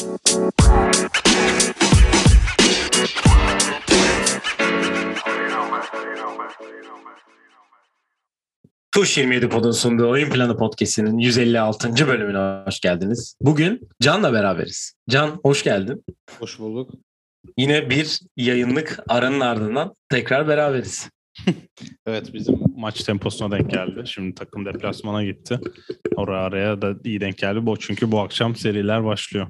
Tuş 27 Pod'un sunduğu Oyun Planı Podcast'inin 156. bölümüne hoş geldiniz. Bugün Can'la beraberiz. Can hoş geldin. Hoş bulduk. Yine bir yayınlık aranın ardından tekrar beraberiz. evet bizim maç temposuna denk geldi. Şimdi takım deplasmana gitti. Oraya araya da iyi denk geldi. Bu çünkü bu akşam seriler başlıyor.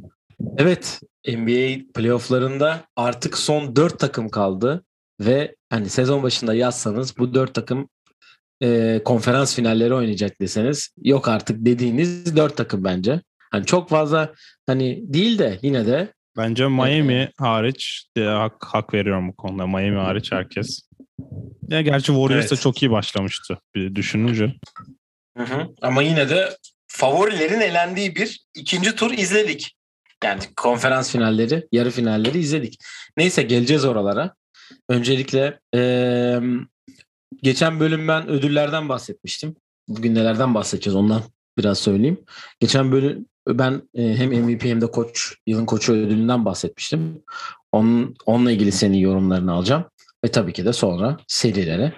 Evet NBA playofflarında artık son 4 takım kaldı ve hani sezon başında yazsanız bu 4 takım e, konferans finalleri oynayacak deseniz yok artık dediğiniz 4 takım bence. Hani çok fazla hani değil de yine de Bence Miami evet. hariç de hak, hak veriyorum bu konuda. Miami hariç herkes. Ya gerçi Warriors evet. da çok iyi başlamıştı bir düşününce. Hı hı. Ama yine de favorilerin elendiği bir ikinci tur izledik. Yani konferans finalleri, yarı finalleri izledik. Neyse geleceğiz oralara. Öncelikle ee, geçen bölüm ben ödüllerden bahsetmiştim. Bugün nelerden bahsedeceğiz ondan biraz söyleyeyim. Geçen bölüm ben e, hem MVP hem de koç yılın koçu ödülünden bahsetmiştim. Onun, onunla ilgili senin yorumlarını alacağım. Ve tabii ki de sonra serilere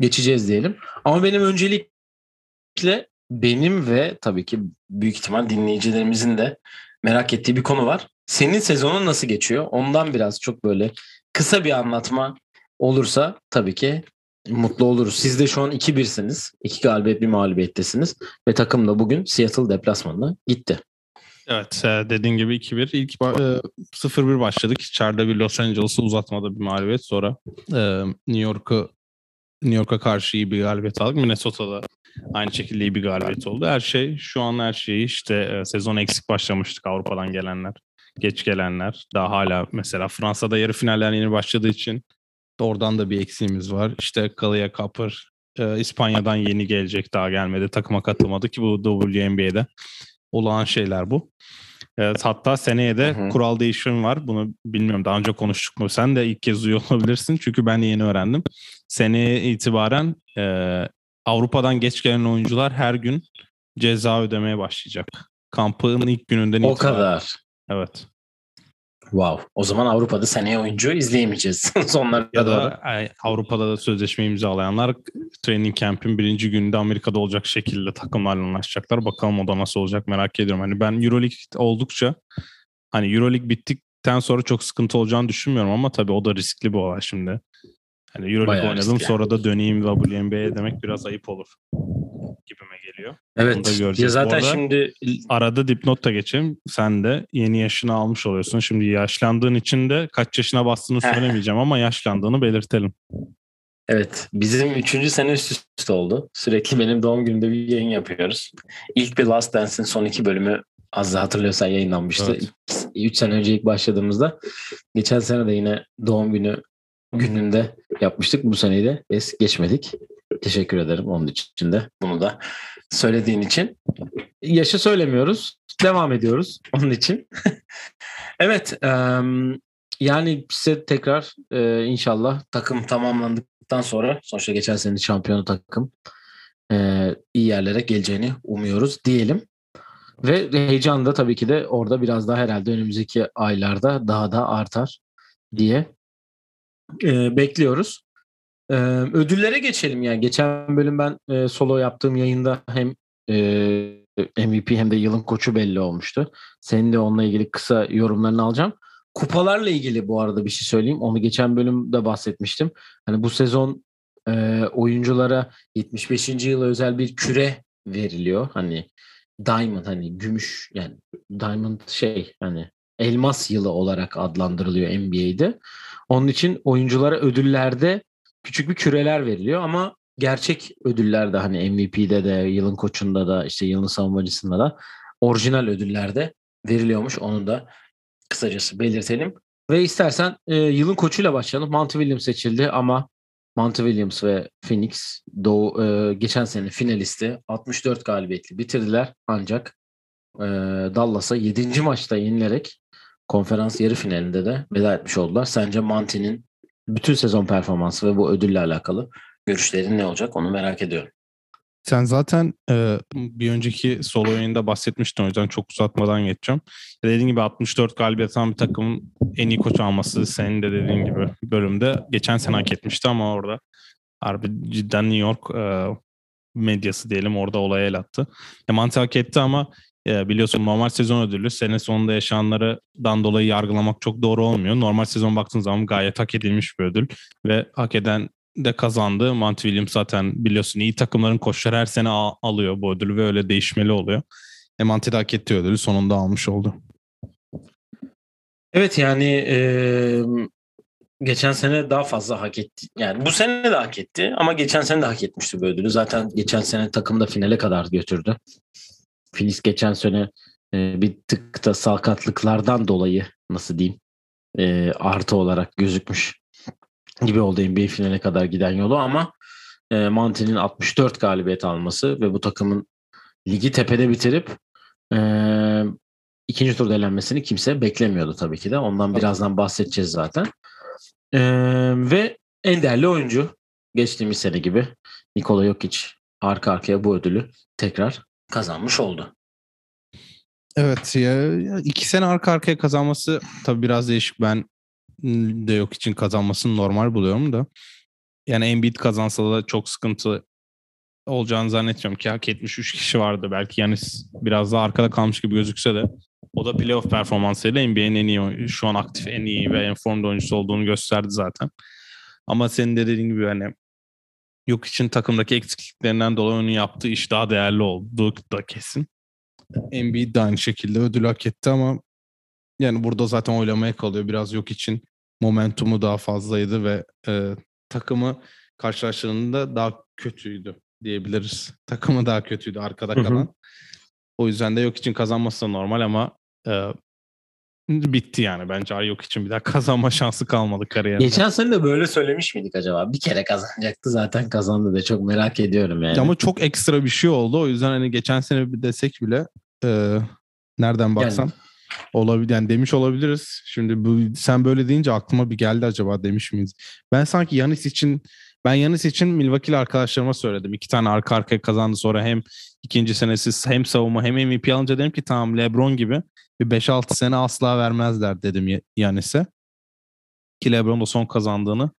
geçeceğiz diyelim. Ama benim öncelikle benim ve tabii ki büyük ihtimal dinleyicilerimizin de merak ettiği bir konu var. Senin sezonun nasıl geçiyor? Ondan biraz çok böyle kısa bir anlatma olursa tabii ki mutlu oluruz. Siz de şu an 2-1'siniz. 2 galibiyet bir mağlubiyettesiniz. Ve takım da bugün Seattle deplasmanına gitti. Evet e, dediğin gibi 2-1. İlk 0-1 e, başladık. İçeride bir Los Angeles'ı uzatmada bir mağlubiyet. Sonra e, New York'u New York'a karşı iyi bir galibiyet aldık. Minnesota'da aynı şekilde iyi bir galibiyet oldu. Her şey şu an her şeyi işte sezon eksik başlamıştık Avrupa'dan gelenler, geç gelenler. Daha hala mesela Fransa'da yarı finaller yeni başladığı için oradan da bir eksiğimiz var. İşte Kalia Kapır İspanya'dan yeni gelecek daha gelmedi. Takıma katılmadı ki bu WNBA'de olağan şeyler bu. Evet, hatta seneye de Hı-hı. kural değişimi var. Bunu bilmiyorum daha önce konuştuk mu? Sen de ilk kez duyuyor olabilirsin. Çünkü ben de yeni öğrendim. Seneye itibaren e, Avrupa'dan geç gelen oyuncular her gün ceza ödemeye başlayacak. Kampın ilk gününden o itibaren. O kadar. Evet. Wow. O zaman Avrupa'da seneye oyuncu izleyemeyeceğiz. Sonlara ya da doğru. Avrupa'da da sözleşme imzalayanlar training camp'in birinci gününde Amerika'da olacak şekilde takımlarla anlaşacaklar. Bakalım o da nasıl olacak merak ediyorum. Hani ben Euroleague oldukça hani Euroleague bittikten sonra çok sıkıntı olacağını düşünmüyorum ama tabii o da riskli bir olay şimdi. Hani Euroleague Bayağı oynadım sonra da döneyim WNBA'ye demek biraz ayıp olur geliyor. Evet. Onu da göreceğiz. Ya zaten şimdi arada dipnot da geçeyim. Sen de yeni yaşını almış oluyorsun. Şimdi yaşlandığın için de kaç yaşına bastığını söylemeyeceğim ama yaşlandığını belirtelim. Evet. Bizim üçüncü sene üst üste oldu. Sürekli benim doğum günümde bir yayın yapıyoruz. İlk bir Last Dance'in son iki bölümü az da hatırlıyorsan yayınlanmıştı. Evet. Üç sene önce ilk başladığımızda. Geçen sene de yine doğum günü gününde yapmıştık. Bu seneyi de es geçmedik. Teşekkür ederim onun için de. Bunu da söylediğin için. Yaşı söylemiyoruz. Devam ediyoruz onun için. evet. yani size tekrar inşallah takım tamamlandıktan sonra sonuçta geçen sene şampiyonu takım iyi yerlere geleceğini umuyoruz diyelim. Ve heyecan da tabii ki de orada biraz daha herhalde önümüzdeki aylarda daha da artar diye e, bekliyoruz. E, ödüllere geçelim yani. Geçen bölüm ben e, solo yaptığım yayında hem e, MVP hem de yılın koçu belli olmuştu. Senin de onunla ilgili kısa yorumlarını alacağım. Kupalarla ilgili bu arada bir şey söyleyeyim. Onu geçen bölümde bahsetmiştim. Hani bu sezon e, oyunculara 75. yıla özel bir küre veriliyor. Hani diamond hani gümüş yani diamond şey hani elmas yılı olarak adlandırılıyor NBA'de. Onun için oyunculara ödüllerde küçük bir küreler veriliyor ama gerçek ödüllerde hani MVP'de de yılın koçunda da işte yılın savunmacısında da orijinal ödüllerde veriliyormuş. Onu da kısacası belirtelim. Ve istersen e, yılın koçuyla başlayalım. Monty Williams seçildi ama Monty Williams ve Phoenix Doğu, e, geçen sene finalisti 64 galibiyetli bitirdiler. Ancak e, Dallas'a 7. maçta yenilerek konferans yarı finalinde de veda etmiş oldular. Sence Monty'nin bütün sezon performansı ve bu ödülle alakalı görüşlerin ne olacak onu merak ediyorum. Sen zaten e, bir önceki solo yayında bahsetmiştin o yüzden çok uzatmadan geçeceğim. Dediğin gibi 64 galibiyet alan bir takımın en iyi koç alması senin de dediğin gibi bölümde geçen sene hak etmişti ama orada harbi cidden New York e, medyası diyelim orada olaya el attı. Emanti hak etti ama e, biliyorsun normal sezon ödülü sene sonunda yaşananlardan dolayı yargılamak çok doğru olmuyor. Normal sezon baktığın zaman gayet hak edilmiş bir ödül ve hak eden de kazandı. Monty Williams zaten biliyorsun iyi takımların koçları her sene alıyor bu ödülü ve öyle değişmeli oluyor. E Monty de hak etti ödülü sonunda almış oldu. Evet yani e, geçen sene daha fazla hak etti. Yani bu sene de hak etti ama geçen sene de hak etmişti bu ödülü. Zaten geçen sene takım da finale kadar götürdü. Filiz geçen sene e, bir tık da sakatlıklardan dolayı nasıl diyeyim e, artı olarak gözükmüş gibi oldu NBA finale kadar giden yolu ama e, Monty'nin 64 galibiyet alması ve bu takımın ligi tepede bitirip e, ikinci turda elenmesini kimse beklemiyordu tabii ki de. Ondan birazdan bahsedeceğiz zaten. E, ve en değerli oyuncu geçtiğimiz sene gibi Nikola Jokic arka arkaya bu ödülü tekrar kazanmış oldu. Evet ya iki sene arka arkaya kazanması tabii biraz değişik. Ben de yok için kazanmasını normal buluyorum da. Yani Embiid kazansa da çok sıkıntı olacağını zannetmiyorum ki hak etmiş 3 kişi vardı. Belki yani biraz daha arkada kalmış gibi gözükse de o da playoff performansıyla NBA'nin en iyi şu an aktif en iyi ve en formda oyuncusu olduğunu gösterdi zaten. Ama senin de dediğin gibi hani yok için takımdaki eksikliklerinden dolayı onun yaptığı iş daha değerli oldu da kesin. Embiid de aynı şekilde ödül hak etti ama yani burada zaten oylamaya kalıyor. Biraz yok için momentumu daha fazlaydı ve e, takımı karşılaştığında daha kötüydü diyebiliriz. Takımı daha kötüydü arkada kalan. Hı hı. O yüzden de yok için kazanması da normal ama e, bitti yani. Bence yok için bir daha kazanma şansı kalmadı kariyerinde. Geçen sene de böyle söylemiş miydik acaba? Bir kere kazanacaktı zaten kazandı da çok merak ediyorum yani. Ama çok ekstra bir şey oldu. O yüzden hani geçen sene bir desek bile e, nereden baksan yani, olabilir yani demiş olabiliriz. Şimdi bu sen böyle deyince aklıma bir geldi acaba demiş miyiz? Ben sanki Yanis için ben Yanis için Milwaukee'li arkadaşlarıma söyledim. İki tane arka arkaya kazandı sonra hem ikinci senesi hem savunma hem MVP alınca dedim ki tamam LeBron gibi bir 5-6 sene asla vermezler dedim Yanis'e. Ki LeBron da son kazandığını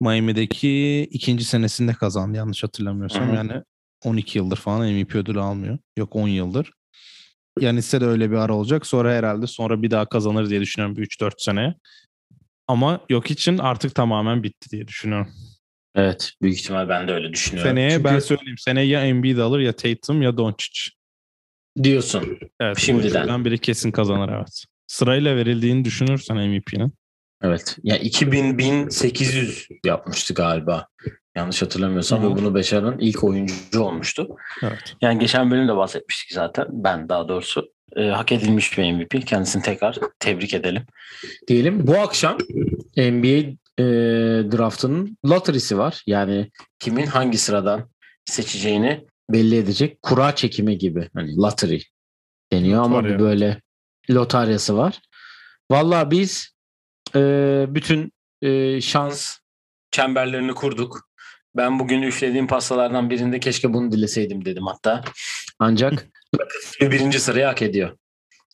Miami'deki ikinci senesinde kazandı yanlış hatırlamıyorsam. Hı-hı. Yani 12 yıldır falan MVP ödülü almıyor. Yok 10 yıldır. Yanis'te de öyle bir ara olacak. Sonra herhalde sonra bir daha kazanır diye düşünüyorum 3-4 sene. Ama yok için artık tamamen bitti diye düşünüyorum. Evet büyük ihtimal ben de öyle düşünüyorum. Seneye Çünkü... ben söyleyeyim. Seneye ya Embiid alır ya Tatum ya Doncic. Diyorsun. Evet. Şimdiden. biri kesin kazanır evet. Sırayla verildiğini düşünürsen MVP'nin. Evet. Ya yani 2000 1800 yapmıştı galiba. Yanlış hatırlamıyorsam ve bunu başaran ilk oyuncu olmuştu. Evet. Yani geçen bölümde bahsetmiştik zaten. Ben daha doğrusu e, hak edilmiş bir MVP. Kendisini tekrar tebrik edelim. Diyelim bu akşam NBA e, draftının lottery'si var. Yani kimin hangi sıradan seçeceğini belli edecek kura çekimi gibi. Hani lottery deniyor ama bir böyle lotaryası var. Vallahi biz e, bütün e, şans çemberlerini kurduk. Ben bugün üflediğim pastalardan birinde keşke bunu dileseydim dedim hatta. Ancak birinci sırayı hak ediyor.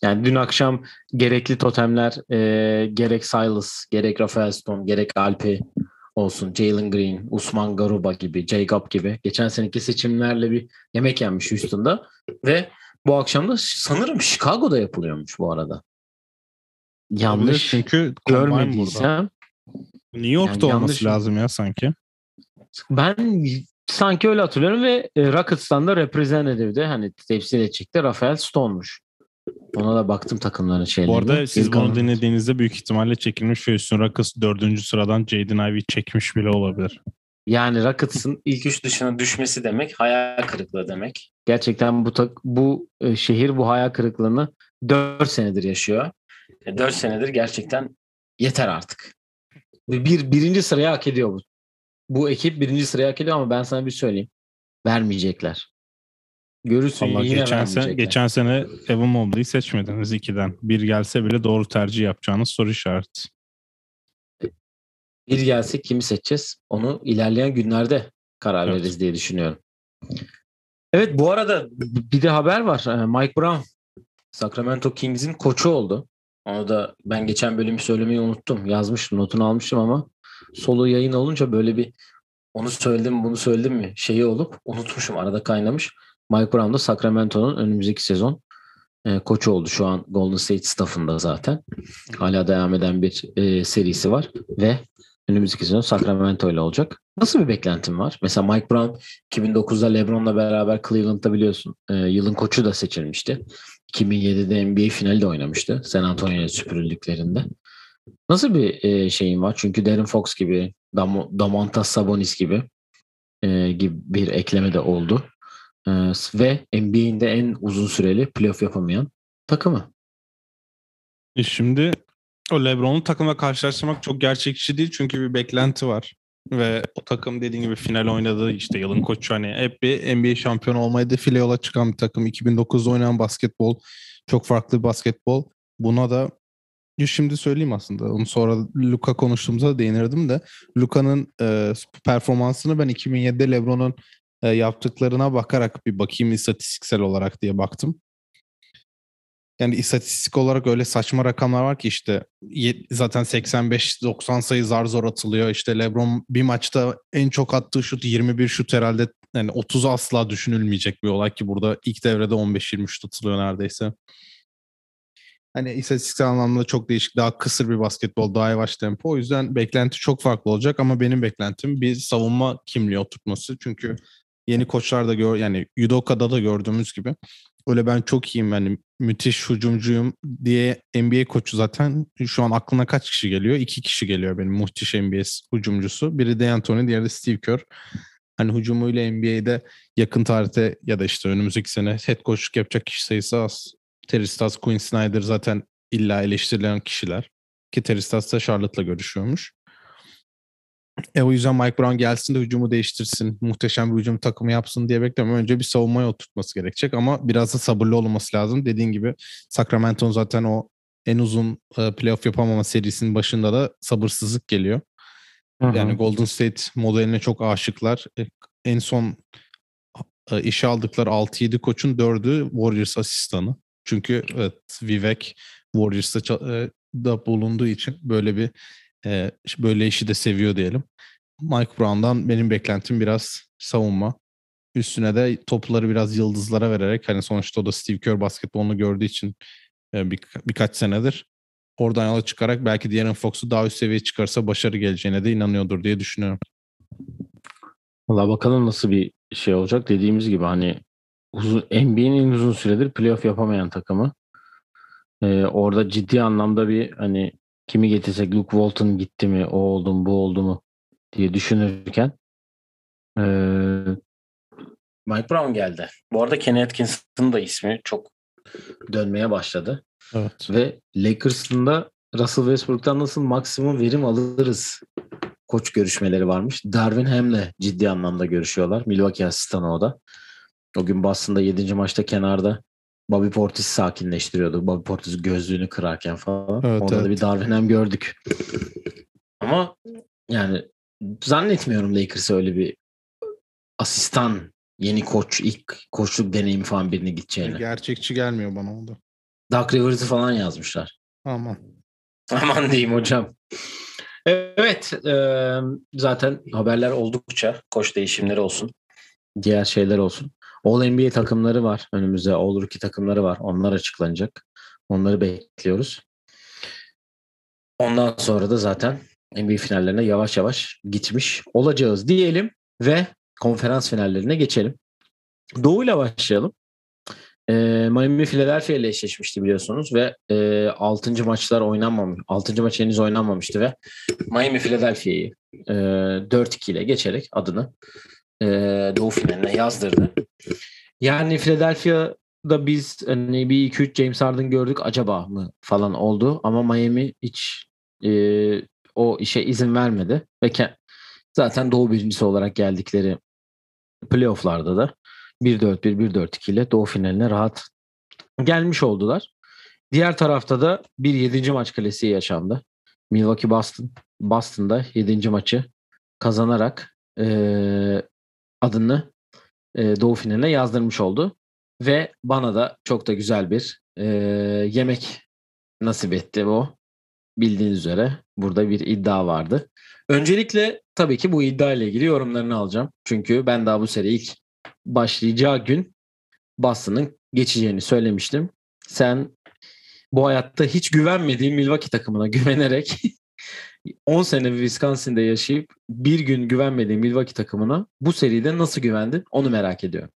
Yani dün akşam gerekli totemler e, gerek Silas, gerek Rafael Stone, gerek Alpi olsun, Jalen Green, Usman Garuba gibi, Jacob gibi geçen seneki seçimlerle bir yemek yenmiş Houston'da ve bu akşam da sanırım Chicago'da yapılıyormuş bu arada. Yanlış çünkü görmediysem New York'ta yani olması yanlış. lazım ya sanki. Ben sanki öyle hatırlıyorum ve e, Rockets'tan da representative'de hani temsil edecekti Rafael Stone'muş. Ona da baktım takımların şeylerine. Bu arada siz İlk bunu dinlediğinizde büyük ihtimalle çekilmiş ve Houston Rockets dördüncü sıradan Jaden Ivey çekmiş bile olabilir. Yani Rockets'ın ilk üç dışına düşmesi demek hayal kırıklığı demek. Gerçekten bu bu e, şehir bu hayal kırıklığını dört senedir yaşıyor. E, dört senedir gerçekten yeter artık. Bir birinci sıraya hak ediyor bu. Bu ekip birinci sıraya hak ediyor ama ben sana bir söyleyeyim. Vermeyecekler. Görürsün Vallahi yine geçen sene, geçen sene Evan Mobley'i seçmediniz ikiden. Bir gelse bile doğru tercih yapacağınız soru işareti. Bir gelse kimi seçeceğiz? Onu ilerleyen günlerde karar evet. veririz diye düşünüyorum. Evet bu arada bir de haber var. Ee, Mike Brown Sacramento Kings'in koçu oldu. Onu da ben geçen bölümü söylemeyi unuttum. Yazmıştım, notunu almıştım ama solo yayın olunca böyle bir onu söyledim bunu söyledim mi şeyi olup unutmuşum. Arada kaynamış. Mike Brown da Sacramento'nun önümüzdeki sezon e, koçu oldu. Şu an Golden State staffında zaten. Hala devam eden bir e, serisi var ve önümüzdeki sezon Sacramento ile olacak. Nasıl bir beklentin var? Mesela Mike Brown 2009'da LeBron'la beraber Cleveland'da biliyorsun e, yılın koçu da seçilmişti. 2007'de NBA finali de oynamıştı. San Antonio'ya süpürüldüklerinde. Nasıl bir e, şeyin var? Çünkü Darren Fox gibi, Dam Damantas Sabonis gibi e, gibi bir ekleme de oldu. E, ve NBA'in de en uzun süreli playoff yapamayan takımı. E şimdi o LeBron'u takımla karşılaştırmak çok gerçekçi değil çünkü bir beklenti var. Ve o takım dediğin gibi final oynadı işte yılın koçu hani hep bir NBA şampiyonu olmayı defile yola çıkan bir takım. 2009'da oynayan basketbol çok farklı bir basketbol. Buna da şimdi söyleyeyim aslında. Onu sonra Luka konuştuğumuzda değinirdim de Luka'nın e, performansını ben 2007'de LeBron'un e, yaptıklarına bakarak bir bakayım istatistiksel olarak diye baktım yani istatistik olarak öyle saçma rakamlar var ki işte zaten 85-90 sayı zar zor atılıyor. İşte LeBron bir maçta en çok attığı şut 21 şut herhalde yani 30 asla düşünülmeyecek bir olay ki burada ilk devrede 15-20 şut atılıyor neredeyse. Hani istatistiksel anlamda çok değişik, daha kısır bir basketbol, daha yavaş tempo. O yüzden beklenti çok farklı olacak ama benim beklentim bir savunma kimliği oturtması. Çünkü yeni koçlar da gör yani Yudoka'da da gördüğümüz gibi öyle ben çok iyiyim yani müthiş hücumcuyum diye NBA koçu zaten şu an aklına kaç kişi geliyor? İki kişi geliyor benim muhteş NBA hücumcusu. Biri de Anthony, diğeri de Steve Kerr. Hani hücumuyla NBA'de yakın tarihte ya da işte önümüzdeki sene head coachluk yapacak kişi sayısı az. Terry Stotts, Quinn Snyder zaten illa eleştirilen kişiler. Ki Terry da Charlotte'la görüşüyormuş. E o yüzden Mike Brown gelsin de hücumu değiştirsin. Muhteşem bir hücum takımı yapsın diye beklemiyorum. Önce bir savunmaya oturtması gerekecek ama biraz da sabırlı olması lazım. Dediğin gibi Sacramento'nun zaten o en uzun e, playoff yapamama serisinin başında da sabırsızlık geliyor. Hı-hı. Yani Golden State modeline çok aşıklar. E, en son e, işe aldıkları 6-7 koçun 4'ü Warriors asistanı. Çünkü evet, Vivek Warriors'ta da bulunduğu için böyle bir e, böyle işi de seviyor diyelim. Mike Brown'dan benim beklentim biraz savunma. Üstüne de topları biraz yıldızlara vererek hani sonuçta o da Steve Kerr basketbolunu gördüğü için e, bir, birkaç senedir oradan yola çıkarak belki De'Aaron Fox'u daha üst seviyeye çıkarsa başarı geleceğine de inanıyordur diye düşünüyorum. Valla bakalım nasıl bir şey olacak. Dediğimiz gibi hani uzun, NBA'nin en uzun süredir playoff yapamayan takımı. Ee, orada ciddi anlamda bir hani kimi getirsek Luke Walton gitti mi, o oldu mu, bu oldu mu diye düşünürken e, Mike Brown geldi. Bu arada Kenny Atkinson'ın da ismi çok dönmeye başladı. Evet. Ve Lakers'ın da Russell Westbrook'tan nasıl maksimum verim alırız koç görüşmeleri varmış. Darvin Ham'le ciddi anlamda görüşüyorlar. Milwaukee asistanı o da. O gün Boston'da 7. maçta kenarda Bobby Portis sakinleştiriyordu. Bobby Portis gözlüğünü kırarken falan. Evet, Orada evet. da bir Darwin gördük. Ama yani zannetmiyorum Lakers'a öyle bir asistan yeni koç ilk koçluk deneyimi falan birini gideceğini. Gerçekçi gelmiyor bana o da. Doug Rivers'ı falan yazmışlar. Aman. Aman diyeyim hocam. Evet e, zaten haberler oldukça koç değişimleri olsun. Diğer şeyler olsun. All NBA takımları var önümüzde. All Rookie takımları var. Onlar açıklanacak. Onları bekliyoruz. Ondan sonra da zaten NBA finallerine yavaş yavaş gitmiş olacağız diyelim ve konferans finallerine geçelim. Doğu ile başlayalım. E, Miami Philadelphia ile eşleşmişti biliyorsunuz ve e, 6. maçlar oynanmamış. 6. maç henüz oynanmamıştı ve Miami Philadelphia'yı e, 4-2 ile geçerek adını e, Doğu finaline yazdırdı. Yani Philadelphia'da biz hani bir 2-3 James Harden gördük acaba mı falan oldu ama Miami hiç e, o işe izin vermedi ve zaten Doğu birincisi olarak geldikleri playofflarda da 1-4-1, 1-4-2 ile Doğu finaline rahat gelmiş oldular. Diğer tarafta da bir 7. maç klasiği yaşandı. Milwaukee Boston Boston'da 7. maçı kazanarak e, adını e, Doğu finaline yazdırmış oldu. Ve bana da çok da güzel bir e, yemek nasip etti o. Bildiğiniz üzere burada bir iddia vardı. Öncelikle tabii ki bu iddia ile ilgili yorumlarını alacağım. Çünkü ben daha bu seri ilk başlayacağı gün Boston'ın geçeceğini söylemiştim. Sen bu hayatta hiç güvenmediğin Milwaukee takımına güvenerek 10 sene Wisconsin'de yaşayıp bir gün güvenmediğin Milwaukee takımına bu seride nasıl güvendin onu merak ediyorum.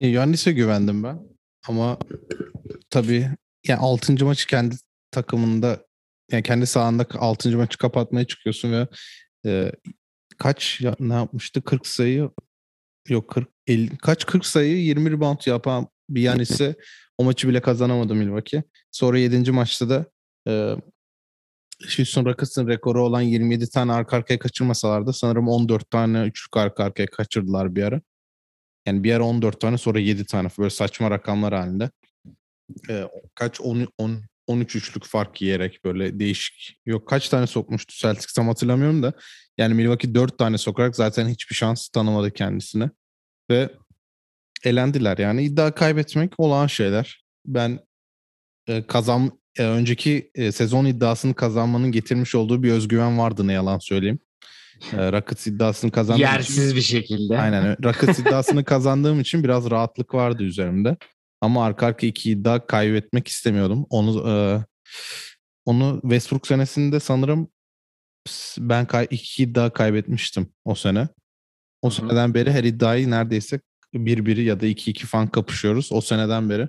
Yannis'e güvendim ben. Ama tabii yani 6. maçı kendi takımında yani kendi sahanda 6. maçı kapatmaya çıkıyorsun ve e, kaç ya, ne yapmıştı? 40 sayı yok 40 50, kaç 40 sayı 20 rebound yapan bir Yanis'e o maçı bile kazanamadı Milwaukee. Sonra 7. maçta da e, Houston Rockets'ın rekoru olan 27 tane arka arkaya kaçırmasalardı sanırım 14 tane üçlük arka arkaya kaçırdılar bir ara. Yani bir ara 14 tane sonra 7 tane böyle saçma rakamlar halinde. Ee, kaç 10, 10 13 üçlük fark yiyerek böyle değişik. Yok kaç tane sokmuştu Celtics tam hatırlamıyorum da. Yani Milwaukee 4 tane sokarak zaten hiçbir şans tanımadı kendisine. Ve elendiler. Yani iddia kaybetmek olağan şeyler. Ben e, kazan önceki e, sezon iddiasını kazanmanın getirmiş olduğu bir özgüven vardı ne yalan söyleyeyim. E, Rockets iddiasını kazandığım Yersiz için, bir şekilde. Aynen. Rockets iddiasını kazandığım için biraz rahatlık vardı üzerimde. Ama arka arka iki iddia kaybetmek istemiyordum. Onu e, onu Westbrook senesinde sanırım ben kay, iki iddia kaybetmiştim o sene. O seneden beri her iddiayı neredeyse bir biri ya da iki iki fan kapışıyoruz. O seneden beri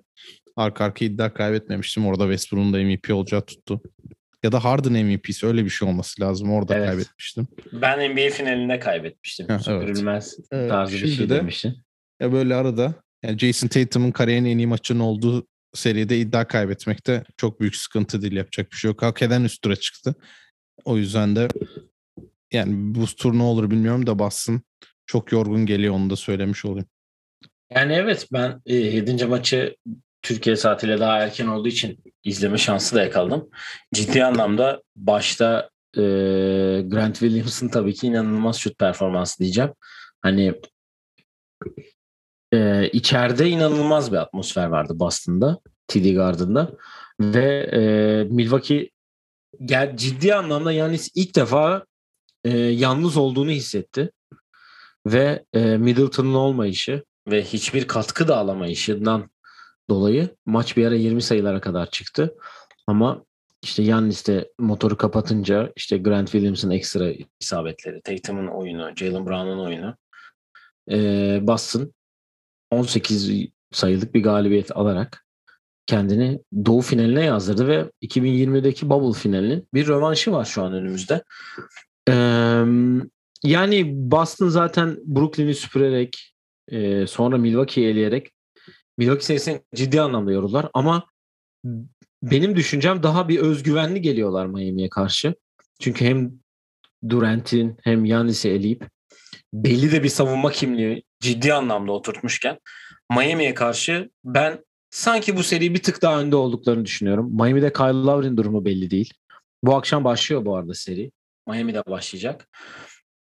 arka arka iddia kaybetmemiştim. Orada Westbrook'un da MVP olacağı tuttu. Ya da Harden MVP'si öyle bir şey olması lazım. Orada Evet. kaybetmiştim. Ben NBA finalinde kaybetmiştim. Ha. Süpürülmez Evet, tarzı bir şimdi şey de- demiştin. Ya böyle arada yani Jason Tatum'un kariyerinin en iyi maçının olduğu seride iddia kaybetmek de çok büyük sıkıntı değil. Yapacak bir şey yok. Hak eden üst tura çıktı. O yüzden de yani bu tur ne olur bilmiyorum da bassın. Çok yorgun geliyor onu da söylemiş olayım. Yani evet ben e, 7. maçı Türkiye saatiyle daha erken olduğu için izleme şansı da yakaladım. Ciddi anlamda başta e, Grant Williams'ın tabii ki inanılmaz şut performansı diyeceğim. Hani e, içeride inanılmaz bir atmosfer vardı Boston'da, TD Garden'da ve e, Milwaukee gel, ciddi anlamda yani ilk defa e, yalnız olduğunu hissetti ve e, Middleton'un olmayışı ve hiçbir katkı da alamayışından dolayı maç bir ara 20 sayılara kadar çıktı. Ama işte Yannis de motoru kapatınca işte Grant Williams'ın ekstra isabetleri, Tatum'un oyunu, Jalen Brown'un oyunu e, Boston 18 sayılık bir galibiyet alarak kendini Doğu finaline yazdırdı ve 2020'deki Bubble finalinin bir rövanşı var şu an önümüzde. Ee, yani Boston zaten Brooklyn'i süpürerek e, sonra Milwaukee'yi eleyerek Milwaukee serisini ciddi anlamda yoruldular ama benim düşüncem daha bir özgüvenli geliyorlar Miami'ye karşı. Çünkü hem Durant'in hem Yannis'i eleyip belli de bir savunma kimliği ciddi anlamda oturtmuşken Miami'ye karşı ben sanki bu seri bir tık daha önde olduklarını düşünüyorum. Miami'de Kyle Lowry'nin durumu belli değil. Bu akşam başlıyor bu arada seri. Miami'de başlayacak.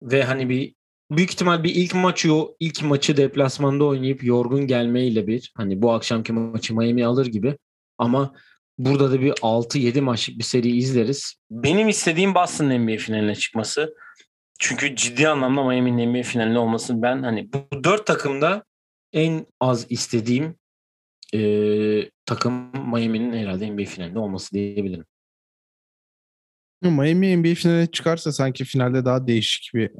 Ve hani bir büyük ihtimal bir ilk maçı o ilk maçı deplasmanda oynayıp yorgun gelmeyle bir hani bu akşamki maçı Miami alır gibi ama burada da bir 6-7 maçlık bir seri izleriz. Benim istediğim Boston'ın NBA finaline çıkması. Çünkü ciddi anlamda Miami'nin NBA finalinde olmasını ben hani bu dört takımda en az istediğim e, takım Miami'nin herhalde NBA finalinde olması diyebilirim. Miami NBA finaline çıkarsa sanki finalde daha değişik bir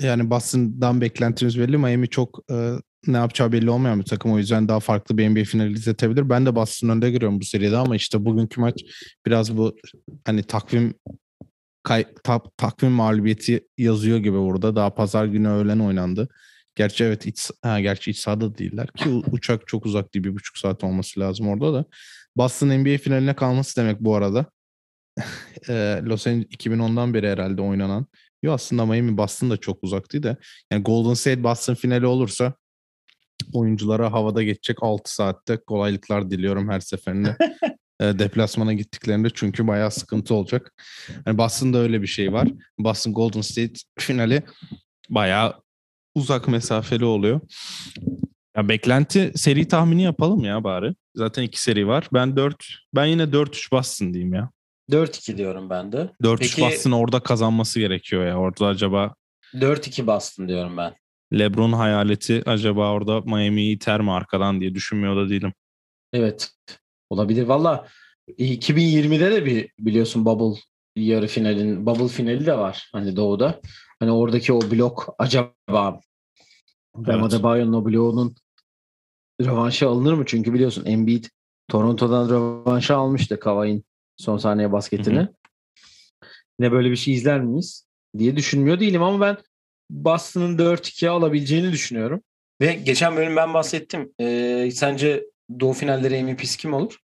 yani Boston'dan beklentimiz belli. Miami çok e, ne yapacağı belli olmayan bir takım. O yüzden daha farklı bir NBA finali izletebilir. Ben de Boston önde görüyorum bu seride ama işte bugünkü maç biraz bu hani takvim kay, ta, takvim mağlubiyeti yazıyor gibi burada. Daha pazar günü öğlen oynandı. Gerçi evet iç, ha, gerçi iç sahada değiller ki uçak çok uzak değil. Bir buçuk saat olması lazım orada da. Boston NBA finaline kalması demek bu arada. Ee, Los Angeles 2010'dan beri herhalde oynanan. Yo aslında Miami Boston da çok uzaktı da. Yani Golden State Boston finali olursa oyunculara havada geçecek 6 saatte kolaylıklar diliyorum her seferinde. e, deplasmana gittiklerinde çünkü bayağı sıkıntı olacak. Yani Boston'da öyle bir şey var. Boston Golden State finali bayağı uzak mesafeli oluyor. Ya beklenti seri tahmini yapalım ya bari. Zaten iki seri var. Ben 4 ben yine 4-3 Boston diyeyim ya. 4-2 diyorum ben de. 4-3 Peki- Boston orada kazanması gerekiyor ya. Orada acaba 4-2 Boston diyorum ben. LeBron hayaleti acaba orada Miami'yi iter mi arkadan diye düşünmüyor da değilim. Evet. Olabilir. Valla 2020'de de bir biliyorsun bubble yarı finalin bubble finali de var hani doğuda. Hani oradaki o blok acaba Bam Evet. Adebayo'nun o bloğunun rövanşı alınır mı? Çünkü biliyorsun Embiid Toronto'dan rövanşı almıştı Kawhi'nin son saniye basketini. Hı Yine böyle bir şey izler miyiz diye düşünmüyor değilim ama ben Boston'ın 4-2'ye alabileceğini düşünüyorum. Ve geçen bölüm ben bahsettim. Ee, sence Doğu finalleri MVP'si kim olur?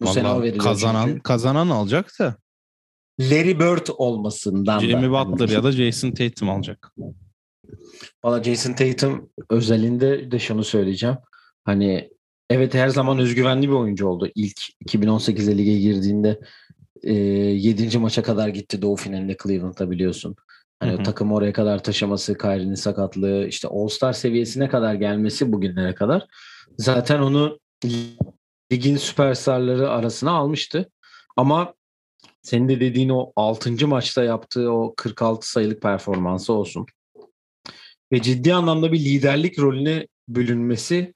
Bu sene o kazanan çünkü. kazanan alacak da Larry Bird olmasından da. Jimmy Butler ya da Jason Tatum alacak. Valla Jason Tatum özelinde de şunu söyleyeceğim. Hani evet her zaman özgüvenli bir oyuncu oldu. İlk 2018'de lige girdiğinde e, 7. maça kadar gitti Doğu finalinde Cleveland'da biliyorsun. Hani Hı takımı oraya kadar taşıması, Kyrie'nin sakatlığı, işte All-Star seviyesine kadar gelmesi bugünlere kadar zaten onu ligin süperstarları arasına almıştı. Ama senin de dediğin o 6. maçta yaptığı o 46 sayılık performansı olsun ve ciddi anlamda bir liderlik rolüne bölünmesi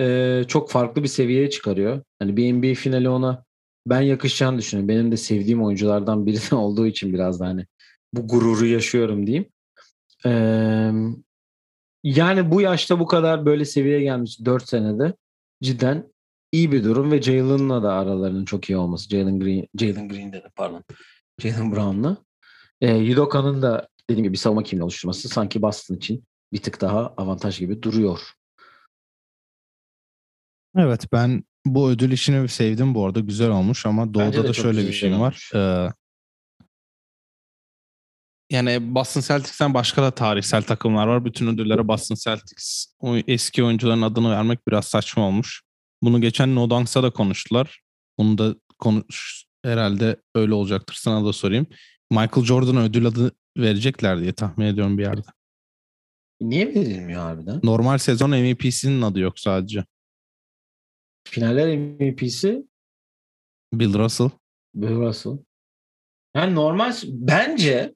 e, çok farklı bir seviyeye çıkarıyor. Hani bir NBA finali ona ben yakışacağını düşünüyorum. Benim de sevdiğim oyunculardan biri olduğu için biraz da hani bu gururu yaşıyorum diyeyim. E, yani bu yaşta bu kadar böyle seviyeye gelmiş 4 senede cidden iyi bir durum ve Jalen'la da aralarının çok iyi olması. Jalen Green, Jalen Green dedi pardon. Jalen Brown'la. E, Yudoka'nın da dediğim gibi bir savunma kimliği oluşturması sanki Boston için bir tık daha avantaj gibi duruyor. Evet ben bu ödül işini sevdim bu arada güzel olmuş ama Bence Doğu'da de da çok şöyle bir güzel şey var. Ee, yani Boston Celtics'ten başka da tarihsel takımlar var. Bütün ödüllere Boston Celtics o eski oyuncuların adını vermek biraz saçma olmuş. Bunu geçen No Dunks'a da konuştular. Bunu da konuş herhalde öyle olacaktır. Sana da sorayım. Michael Jordan'a ödül adı verecekler diye tahmin ediyorum bir yerde. Niye verilmiyor harbiden? Normal sezon MVP'sinin adı yok sadece. Finaller MVP'si Bill Russell. Bill Russell. Yani normal bence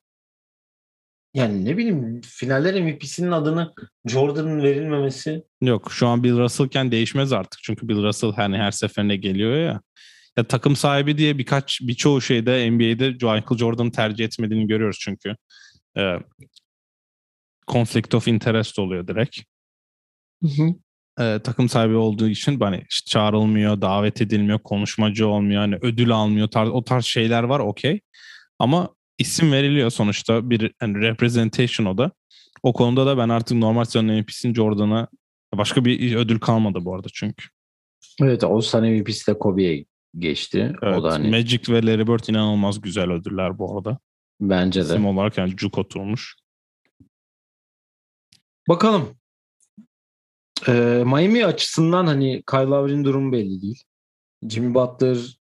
yani ne bileyim finaller MVP'sinin adını Jordan'ın verilmemesi Yok şu an Bill Russell'ken değişmez artık. Çünkü Bill Russell hani her seferinde geliyor ya. Ya takım sahibi diye birkaç birçoğu şeyde NBA'de Michael Jordan'ı tercih etmediğini görüyoruz çünkü. Ee, conflict of interest oluyor direkt. Ee, takım sahibi olduğu için hani işte çağrılmıyor, davet edilmiyor, konuşmacı olmuyor, hani ödül almıyor. Tarz, o tarz şeyler var okey. Ama isim veriliyor sonuçta bir hani representation o da. O konuda da ben artık normal sezon MVP'sin Jordan'a başka bir ödül kalmadı bu arada çünkü. Evet o sene MVP'si de Kobe'ye geçti. Evet, o da hani Magic ve Larry Bird inanılmaz güzel ödüller bu arada. bence de. İsim olarak yani cuk oturmuş. Bakalım. Ee, Miami açısından hani Kyle Lowry'nin durumu belli değil. Jimmy Butler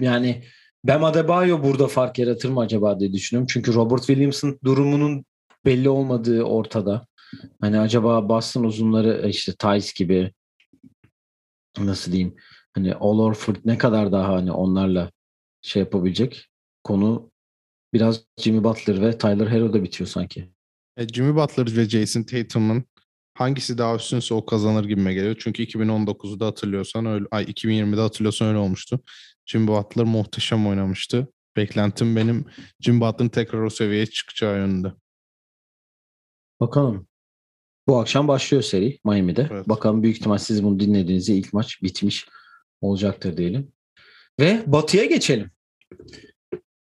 yani Bam Adebayo burada fark yaratır mı acaba diye düşünüyorum. Çünkü Robert Williams'ın durumunun belli olmadığı ortada. Hani acaba Boston uzunları işte Tice gibi nasıl diyeyim hani All Orford ne kadar daha hani onlarla şey yapabilecek konu biraz Jimmy Butler ve Tyler Hero'da bitiyor sanki. E, Jimmy Butler ve Jason Tatum'un hangisi daha üstünse o kazanır gibime geliyor. Çünkü 2019'da hatırlıyorsan öyle, ay 2020'de hatırlıyorsan öyle olmuştu. Jimmy Butler muhteşem oynamıştı. Beklentim benim Jimmy Butler'ın tekrar o seviyeye çıkacağı yönünde. Bakalım. Bu akşam başlıyor seri Miami'de. Evet. Bakalım büyük ihtimal siz bunu dinlediğinizde ilk maç bitmiş olacaktır diyelim. Ve Batı'ya geçelim.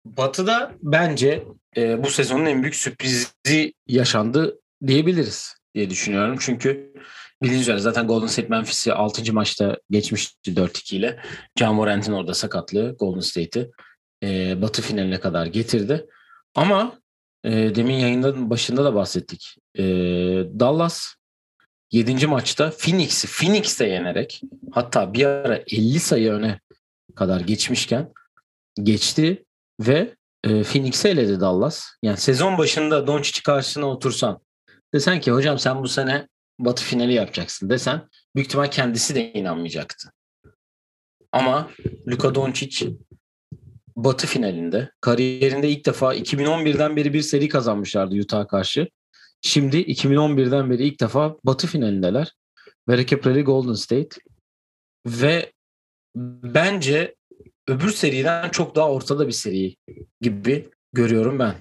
Batı'da bence e, bu sezonun en büyük sürprizi yaşandı diyebiliriz diye düşünüyorum. Çünkü bildiğiniz üzere zaten Golden State Memphis'i 6. maçta geçmişti 4-2 ile. John Morant'in orada sakatlığı Golden State'i e, Batı finaline kadar getirdi. Ama e, demin yayında başında da bahsettik. E, Dallas 7. maçta Phoenix'i Phoenix'te yenerek hatta bir ara 50 sayı öne kadar geçmişken geçti ve e, Phoenix'i eledi Dallas. Yani sezon başında Doncic'i karşısına otursan desen ki hocam sen bu sene Batı finali yapacaksın desen büyük ihtimal kendisi de inanmayacaktı. Ama Luka Doncic Batı finalinde kariyerinde ilk defa 2011'den beri bir seri kazanmışlardı Utah'a karşı. Şimdi 2011'den beri ilk defa Batı finalindeler. Ve rakipleri Golden State. Ve bence öbür seriden çok daha ortada bir seri gibi görüyorum ben.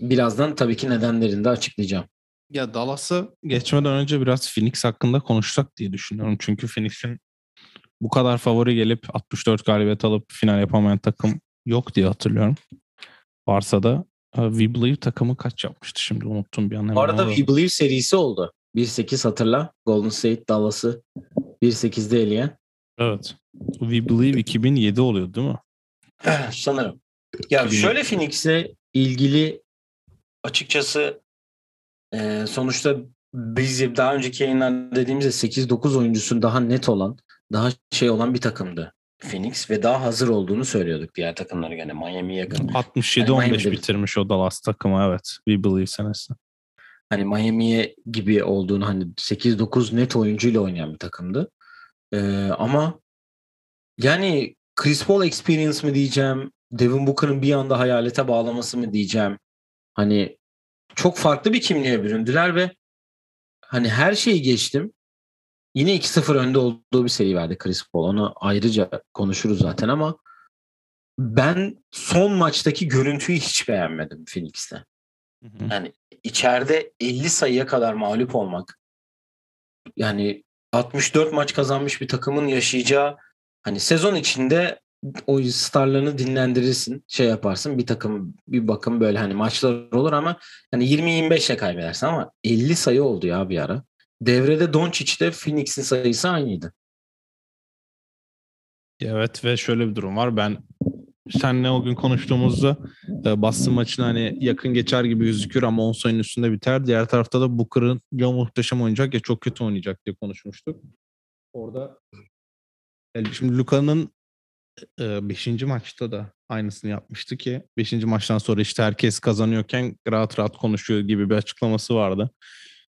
Birazdan tabii ki nedenlerini de açıklayacağım. Ya Dallas'a geçmeden önce biraz Phoenix hakkında konuşsak diye düşünüyorum. Çünkü Phoenix'in bu kadar favori gelip 64 galibiyet alıp final yapamayan takım yok diye hatırlıyorum. Varsa da e, We Believe takımı kaç yapmıştı şimdi unuttum bir an. Bu arada We Believe serisi oldu. 1-8 hatırla. Golden State Dallas'ı 1-8'de eleyen. Evet. We Believe 2007 oluyor değil mi? Sanırım. Ya 2007. şöyle Phoenix'e ilgili açıkçası e, sonuçta biz daha önceki yayınlar dediğimizde 8-9 oyuncusun daha net olan, daha şey olan bir takımdı. Phoenix ve daha hazır olduğunu söylüyorduk diğer takımlara gene Miami yakın. 67-15 yani bitirmiş o Dallas takımı evet. We Believe senesi. Hani Miami'ye gibi olduğunu hani 8-9 net oyuncuyla oynayan bir takımdı. Ee, ama yani Chris Paul experience mi diyeceğim, Devin Booker'ın bir anda hayalete bağlaması mı diyeceğim. Hani çok farklı bir kimliğe büründüler ve hani her şeyi geçtim. Yine 2-0 önde olduğu bir seri verdi Chris Paul. Onu ayrıca konuşuruz zaten ama ben son maçtaki görüntüyü hiç beğenmedim Phoenix'te. Yani içeride 50 sayıya kadar mağlup olmak yani 64 maç kazanmış bir takımın yaşayacağı hani sezon içinde o starlarını dinlendirirsin, şey yaparsın. Bir takım bir bakım böyle hani maçlar olur ama hani 20-25'e kaybedersin ama 50 sayı oldu ya bir ara. Devrede Doncic'te Phoenix'in sayısı aynıydı. Evet ve şöyle bir durum var. Ben senle o gün konuştuğumuzda e, Boston maçına hani yakın geçer gibi gözüküyor ama 10 sayının üstünde biter. Diğer tarafta da Booker'ın ya muhteşem oynayacak ya çok kötü oynayacak diye konuşmuştuk. Orada yani şimdi Luka'nın 5. E, maçta da aynısını yapmıştı ki 5. maçtan sonra işte herkes kazanıyorken rahat rahat konuşuyor gibi bir açıklaması vardı.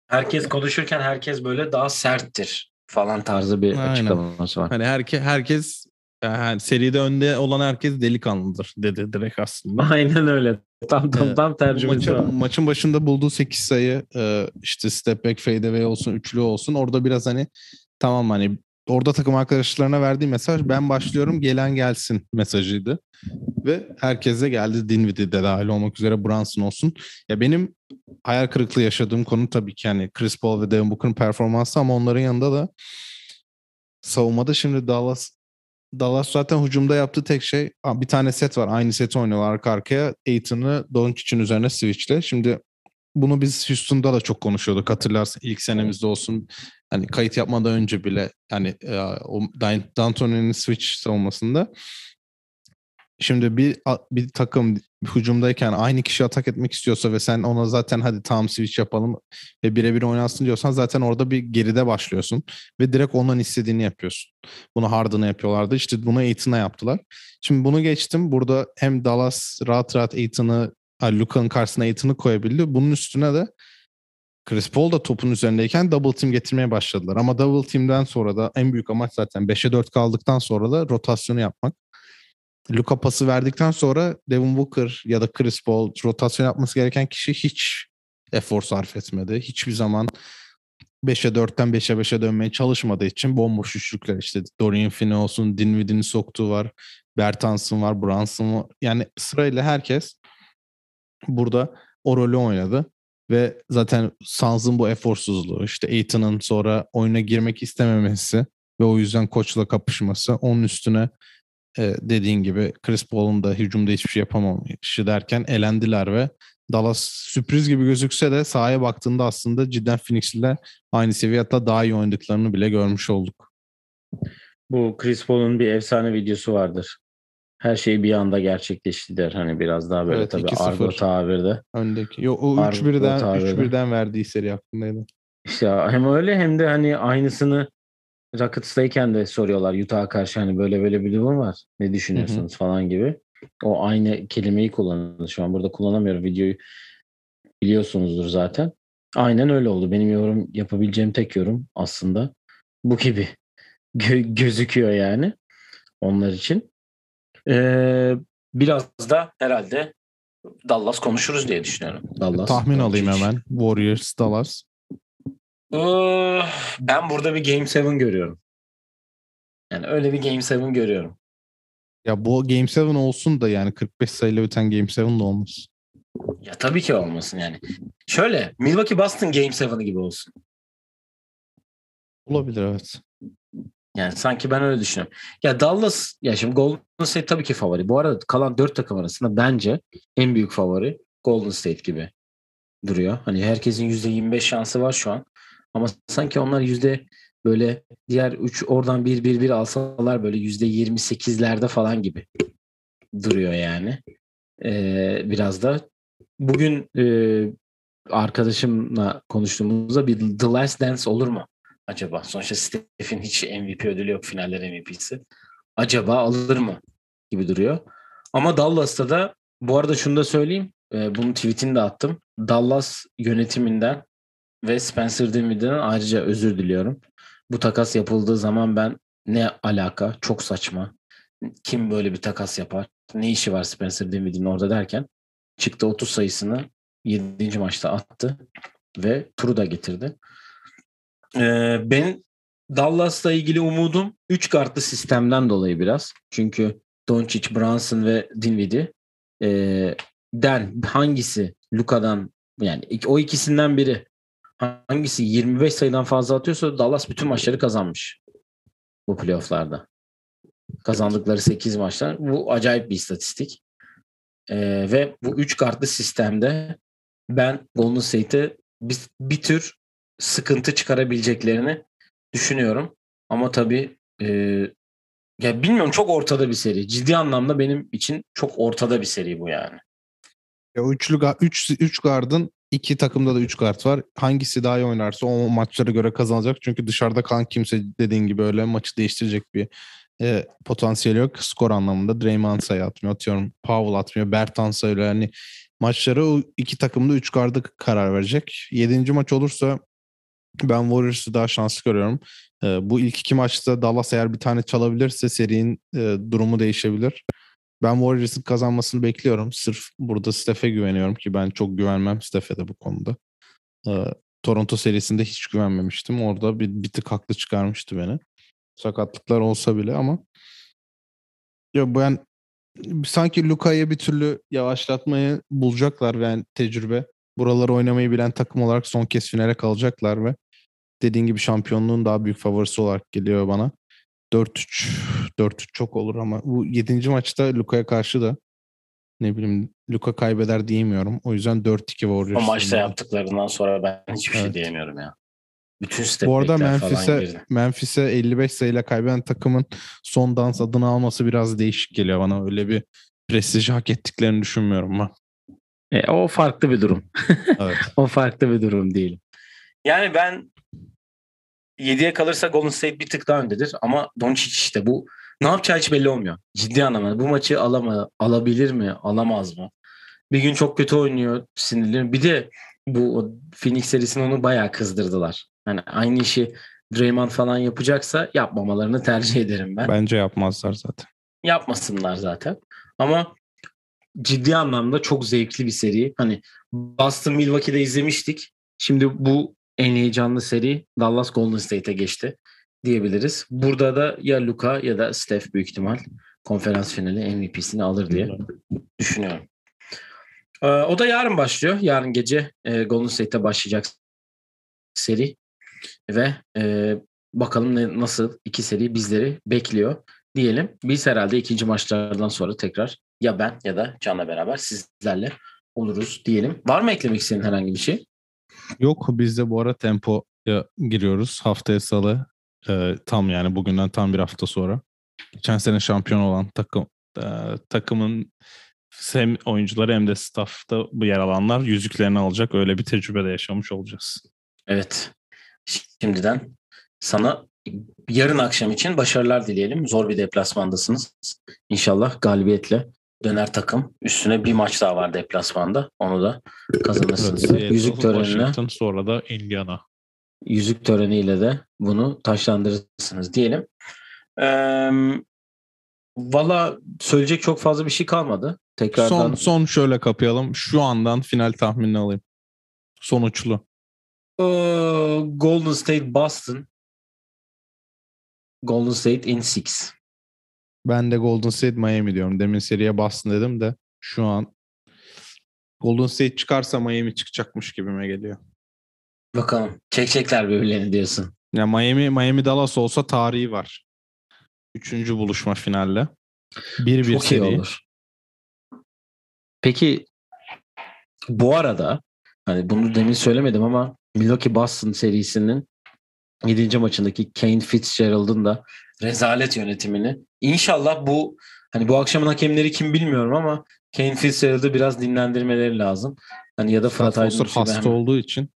Herkes konuşurken herkes böyle daha serttir falan tarzı bir Aynen. açıklaması var. Hani herke, herkes yani seride önde olan herkes delikanlıdır dedi direkt aslında. Aynen öyle. Tam tam, tam tercümesi maçın, maçın başında bulduğu 8 sayı işte step back fade away olsun üçlü olsun orada biraz hani tamam hani orada takım arkadaşlarına verdiği mesaj ben başlıyorum gelen gelsin mesajıydı. Ve herkese geldi Dinwiddie de dahil olmak üzere Brunson olsun. Ya benim hayal kırıklığı yaşadığım konu tabii ki yani Chris Paul ve Devin Booker'ın performansı ama onların yanında da savunmada şimdi Dallas Dallas zaten hücumda yaptığı tek şey bir tane set var. Aynı seti oynuyorlar arka arkaya. Aiton'u Doncic'in üzerine switchle. Şimdi bunu biz Houston'da da çok konuşuyorduk. Hatırlarsın ilk senemizde olsun. Hani kayıt yapmadan önce bile hani e, o D'Antoni'nin switch savunmasında Şimdi bir bir takım hücumdayken aynı kişi atak etmek istiyorsa ve sen ona zaten hadi tam switch yapalım ve birebir oynansın diyorsan zaten orada bir geride başlıyorsun ve direkt ondan istediğini yapıyorsun. Bunu Harden'a yapıyorlardı. İşte bunu Aiton'a yaptılar. Şimdi bunu geçtim. Burada hem Dallas rahat rahat Aiton'ı Luka'nın karşısına Aiton'u koyabildi. Bunun üstüne de Chris Paul da topun üzerindeyken double team getirmeye başladılar. Ama double team'den sonra da en büyük amaç zaten 5'e 4 kaldıktan sonra da rotasyonu yapmak. Luka pası verdikten sonra Devin Booker ya da Chris Paul rotasyon yapması gereken kişi hiç efor sarf etmedi. Hiçbir zaman 5'e 4'ten 5'e 5'e dönmeye çalışmadığı için bomboş üçlükler işte Dorian Finney olsun, Dinwiddie'nin soktuğu var, Bertans'ın var, Brunson var. Yani sırayla herkes burada o rolü oynadı. Ve zaten Suns'ın bu eforsuzluğu, işte Aiton'ın sonra oyuna girmek istememesi ve o yüzden koçla kapışması, onun üstüne e, dediğin gibi Chris Paul'un da hücumda hiçbir şey yapamamışı derken elendiler ve Dallas sürpriz gibi gözükse de sahaya baktığında aslında cidden Phoenix'le aynı seviye hatta daha iyi oynadıklarını bile görmüş olduk. Bu Chris Paul'un bir efsane videosu vardır. Her şey bir anda gerçekleşti der. Hani biraz daha böyle evet, tabii argo tabirde. Öndeki. Yo, o 3-1'den 3-1'den verdiği seri hakkındaydı. İşte hem öyle hem de hani aynısını Rockets'tayken de soruyorlar Utah'a karşı hani böyle böyle bir durum var. Ne düşünüyorsunuz Hı-hı. falan gibi. O aynı kelimeyi kullandı. Şu an burada kullanamıyorum videoyu. Biliyorsunuzdur zaten. Aynen öyle oldu. Benim yorum yapabileceğim tek yorum aslında bu gibi Gö- gözüküyor yani onlar için. Ee, biraz da herhalde Dallas konuşuruz diye düşünüyorum. Dallas. Tahmin alayım hemen. Warriors, Dallas. Ee, ben burada bir Game 7 görüyorum. Yani öyle bir Game 7 görüyorum. Ya bu Game 7 olsun da yani 45 sayıyla biten Game 7 de olmaz. Ya tabii ki olmasın yani. Şöyle Milwaukee Boston Game 7 gibi olsun. Olabilir evet. Yani sanki ben öyle düşünüyorum. Ya Dallas ya şimdi Golden State tabii ki favori. Bu arada kalan dört takım arasında bence en büyük favori Golden State gibi duruyor. Hani herkesin %25 şansı var şu an. Ama sanki onlar yüzde böyle diğer 3 oradan 1 1 1 alsalar böyle %28'lerde falan gibi duruyor yani. Ee, biraz da bugün e, arkadaşımla konuştuğumuzda bir The Last Dance olur mu? Acaba sonuçta Steph'in hiç MVP ödülü yok finaller MVP'si. Acaba alır mı gibi duruyor. Ama Dallas'ta da bu arada şunu da söyleyeyim. E, bunun tweetini de attım. Dallas yönetiminden ve Spencer Dinwiddie'den ayrıca özür diliyorum. Bu takas yapıldığı zaman ben ne alaka çok saçma. Kim böyle bir takas yapar? Ne işi var Spencer Dinwiddie'nin orada derken çıktı 30 sayısını 7. maçta attı ve turu da getirdi. Ee, ben Dallas'la ilgili umudum 3 kartlı sistemden dolayı biraz. Çünkü Doncic, Brunson ve Dinwiddie ee, den hangisi Luka'dan yani o ikisinden biri hangisi 25 sayıdan fazla atıyorsa Dallas bütün maçları kazanmış bu playofflarda. Kazandıkları 8 maçlar. Bu acayip bir istatistik. Ee, ve bu 3 kartlı sistemde ben Golden State'e bir, bir tür sıkıntı çıkarabileceklerini düşünüyorum. Ama tabii e, ya bilmiyorum çok ortada bir seri. Ciddi anlamda benim için çok ortada bir seri bu yani. Ya üçlü ga- üç, üç gardın iki takımda da üç kart var. Hangisi daha iyi oynarsa o maçlara göre kazanacak. Çünkü dışarıda kalan kimse dediğin gibi öyle maçı değiştirecek bir e, potansiyeli yok. Skor anlamında Draymond sayı atmıyor. Atıyorum Powell atmıyor. Bertans öyle yani maçları o iki takımda üç gardı karar verecek. Yedinci maç olursa ben Warriors'ı daha şanslı görüyorum. E, bu ilk iki maçta Dallas eğer bir tane çalabilirse serinin e, durumu değişebilir. Ben Warriors'ın kazanmasını bekliyorum. Sırf burada Steph'e güveniyorum ki ben çok güvenmem Steph'e de bu konuda. Ee, Toronto serisinde hiç güvenmemiştim. Orada bir, bir tık haklı çıkarmıştı beni. Sakatlıklar olsa bile ama ya ben sanki Luka'ya bir türlü yavaşlatmayı bulacaklar yani tecrübe. Buraları oynamayı bilen takım olarak son kez finale kalacaklar ve dediğin gibi şampiyonluğun daha büyük favorisi olarak geliyor bana. 4-3 4-3 çok olur ama bu 7. maçta Luka'ya karşı da ne bileyim Luka kaybeder diyemiyorum. O yüzden 4-2 Warriors. O maçta yaptıklarından sonra ben hiçbir şey Evet. diyemiyorum ya. Bütün Bu arada Memphis'e. Memphis'e 55 sayıyla kaybeden takımın son dans adını alması biraz değişik geliyor bana. Öyle bir prestij hak ettiklerini düşünmüyorum ben. E, o farklı bir durum. Evet. O farklı bir durum değil. Yani ben 7'ye kalırsa Golden State bir tık daha öndedir ama Doncic işte bu ne yapacağı hiç belli olmuyor. Ciddi anlamda bu maçı alama, alabilir mi, alamaz mı? Bir gün çok kötü oynuyor, sinirli. Bir de bu Phoenix serisinde onu bayağı kızdırdılar. Hani aynı işi Draymond falan yapacaksa yapmamalarını tercih ederim ben. Bence yapmazlar zaten. Yapmasınlar zaten. Ama ciddi anlamda çok zevkli bir seri. Hani Boston Milwaukee'de izlemiştik. Şimdi bu en heyecanlı seri Dallas Golden State'e geçti diyebiliriz. Burada da ya Luka ya da Steph büyük ihtimal konferans finali MVP'sini alır diye düşünüyorum. Ee, o da yarın başlıyor. Yarın gece e, Golden State'te başlayacak seri ve e, bakalım ne, nasıl iki seri bizleri bekliyor diyelim. Biz herhalde ikinci maçlardan sonra tekrar ya ben ya da Can'la beraber sizlerle oluruz diyelim. Var mı eklemek istediğin herhangi bir şey? Yok biz de bu ara tempoya giriyoruz. Haftaya salı e, tam yani bugünden tam bir hafta sonra. Geçen sene şampiyon olan takım e, takımın hem oyuncuları hem de staffta yer alanlar yüzüklerini alacak. Öyle bir tecrübe de yaşamış olacağız. Evet. Şimdiden sana yarın akşam için başarılar dileyelim. Zor bir deplasmandasınız. İnşallah galibiyetle döner takım. Üstüne bir maç daha var deplasmanda. Onu da kazanırsınız. Seattle, yüzük törenine Washington sonra da Indiana. yüzük töreniyle de bunu taşlandırırsınız diyelim. Ee, Valla söyleyecek çok fazla bir şey kalmadı. Tekrardan Son, son şöyle kapayalım. Şu andan final tahminini alayım. Sonuçlu. Ee, Golden State Boston. Golden State in 6. Ben de Golden State Miami diyorum. Demin seriye Boston dedim de şu an Golden State çıkarsa Miami çıkacakmış gibime geliyor. Bakalım. Çekecekler birbirlerini diyorsun. Ya Miami Miami Dallas olsa tarihi var. Üçüncü buluşma finalle. 1-1 Çok iyi seri. olur. Peki bu arada hani bunu demin söylemedim ama Milwaukee Boston serisinin 7. maçındaki Kane Fitzgerald'ın da rezalet yönetimini inşallah bu hani bu akşamın hakemleri kim bilmiyorum ama Kane Fitzgerald'ı biraz dinlendirmeleri lazım. Hani ya da Fırat Aydınus gibi hasta hemen- olduğu için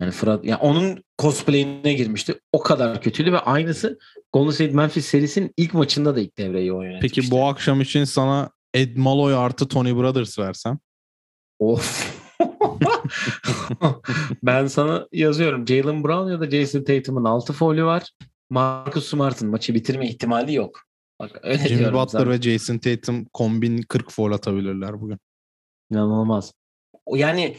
Yani Fırat ya onun cosplay'ine girmişti. O kadar kötüydü ve aynısı Golden State Memphis serisinin ilk maçında da ilk devreyi o yönetmişti. Peki bu akşam için sana Ed Malloy artı Tony Brothers versem. Of. ben sana yazıyorum. Jalen Brown ya da Jason Tatum'un 6 faulü var. Marcus Smart'ın maçı bitirme ihtimali yok. Bak öyle Jimmy Butler sana. ve Jason Tatum kombin 40 foul atabilirler bugün. İnanılmaz. Yani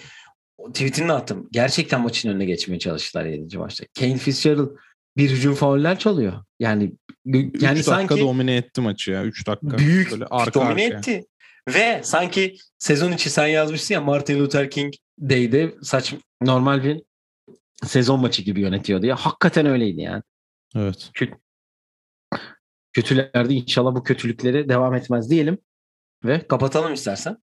tweetini attım. Gerçekten maçın önüne geçmeye çalıştılar 7. maçta. Kane Fitzgerald bir hücum fauller çalıyor. Yani Yani 3 dakika sanki domine etti maçı ya. 3 dakika. büyük Böyle arka domine arkaya. etti. Ve sanki sezon içi sen yazmışsın ya Martin Luther King Day'de saç normal bir sezon maçı gibi yönetiyordu ya. Hakikaten öyleydi yani. Evet. Kötülerde inşallah bu kötülükleri devam etmez diyelim. Ve kapatalım istersen.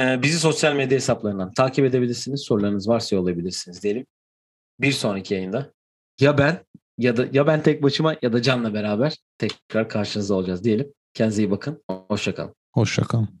Ee, bizi sosyal medya hesaplarından takip edebilirsiniz. Sorularınız varsa yollayabilirsiniz diyelim. Bir sonraki yayında ya ben ya da ya ben tek başıma ya da Can'la beraber tekrar karşınızda olacağız diyelim. Kendinize iyi bakın. Hoşçakalın. Hoşçakalın.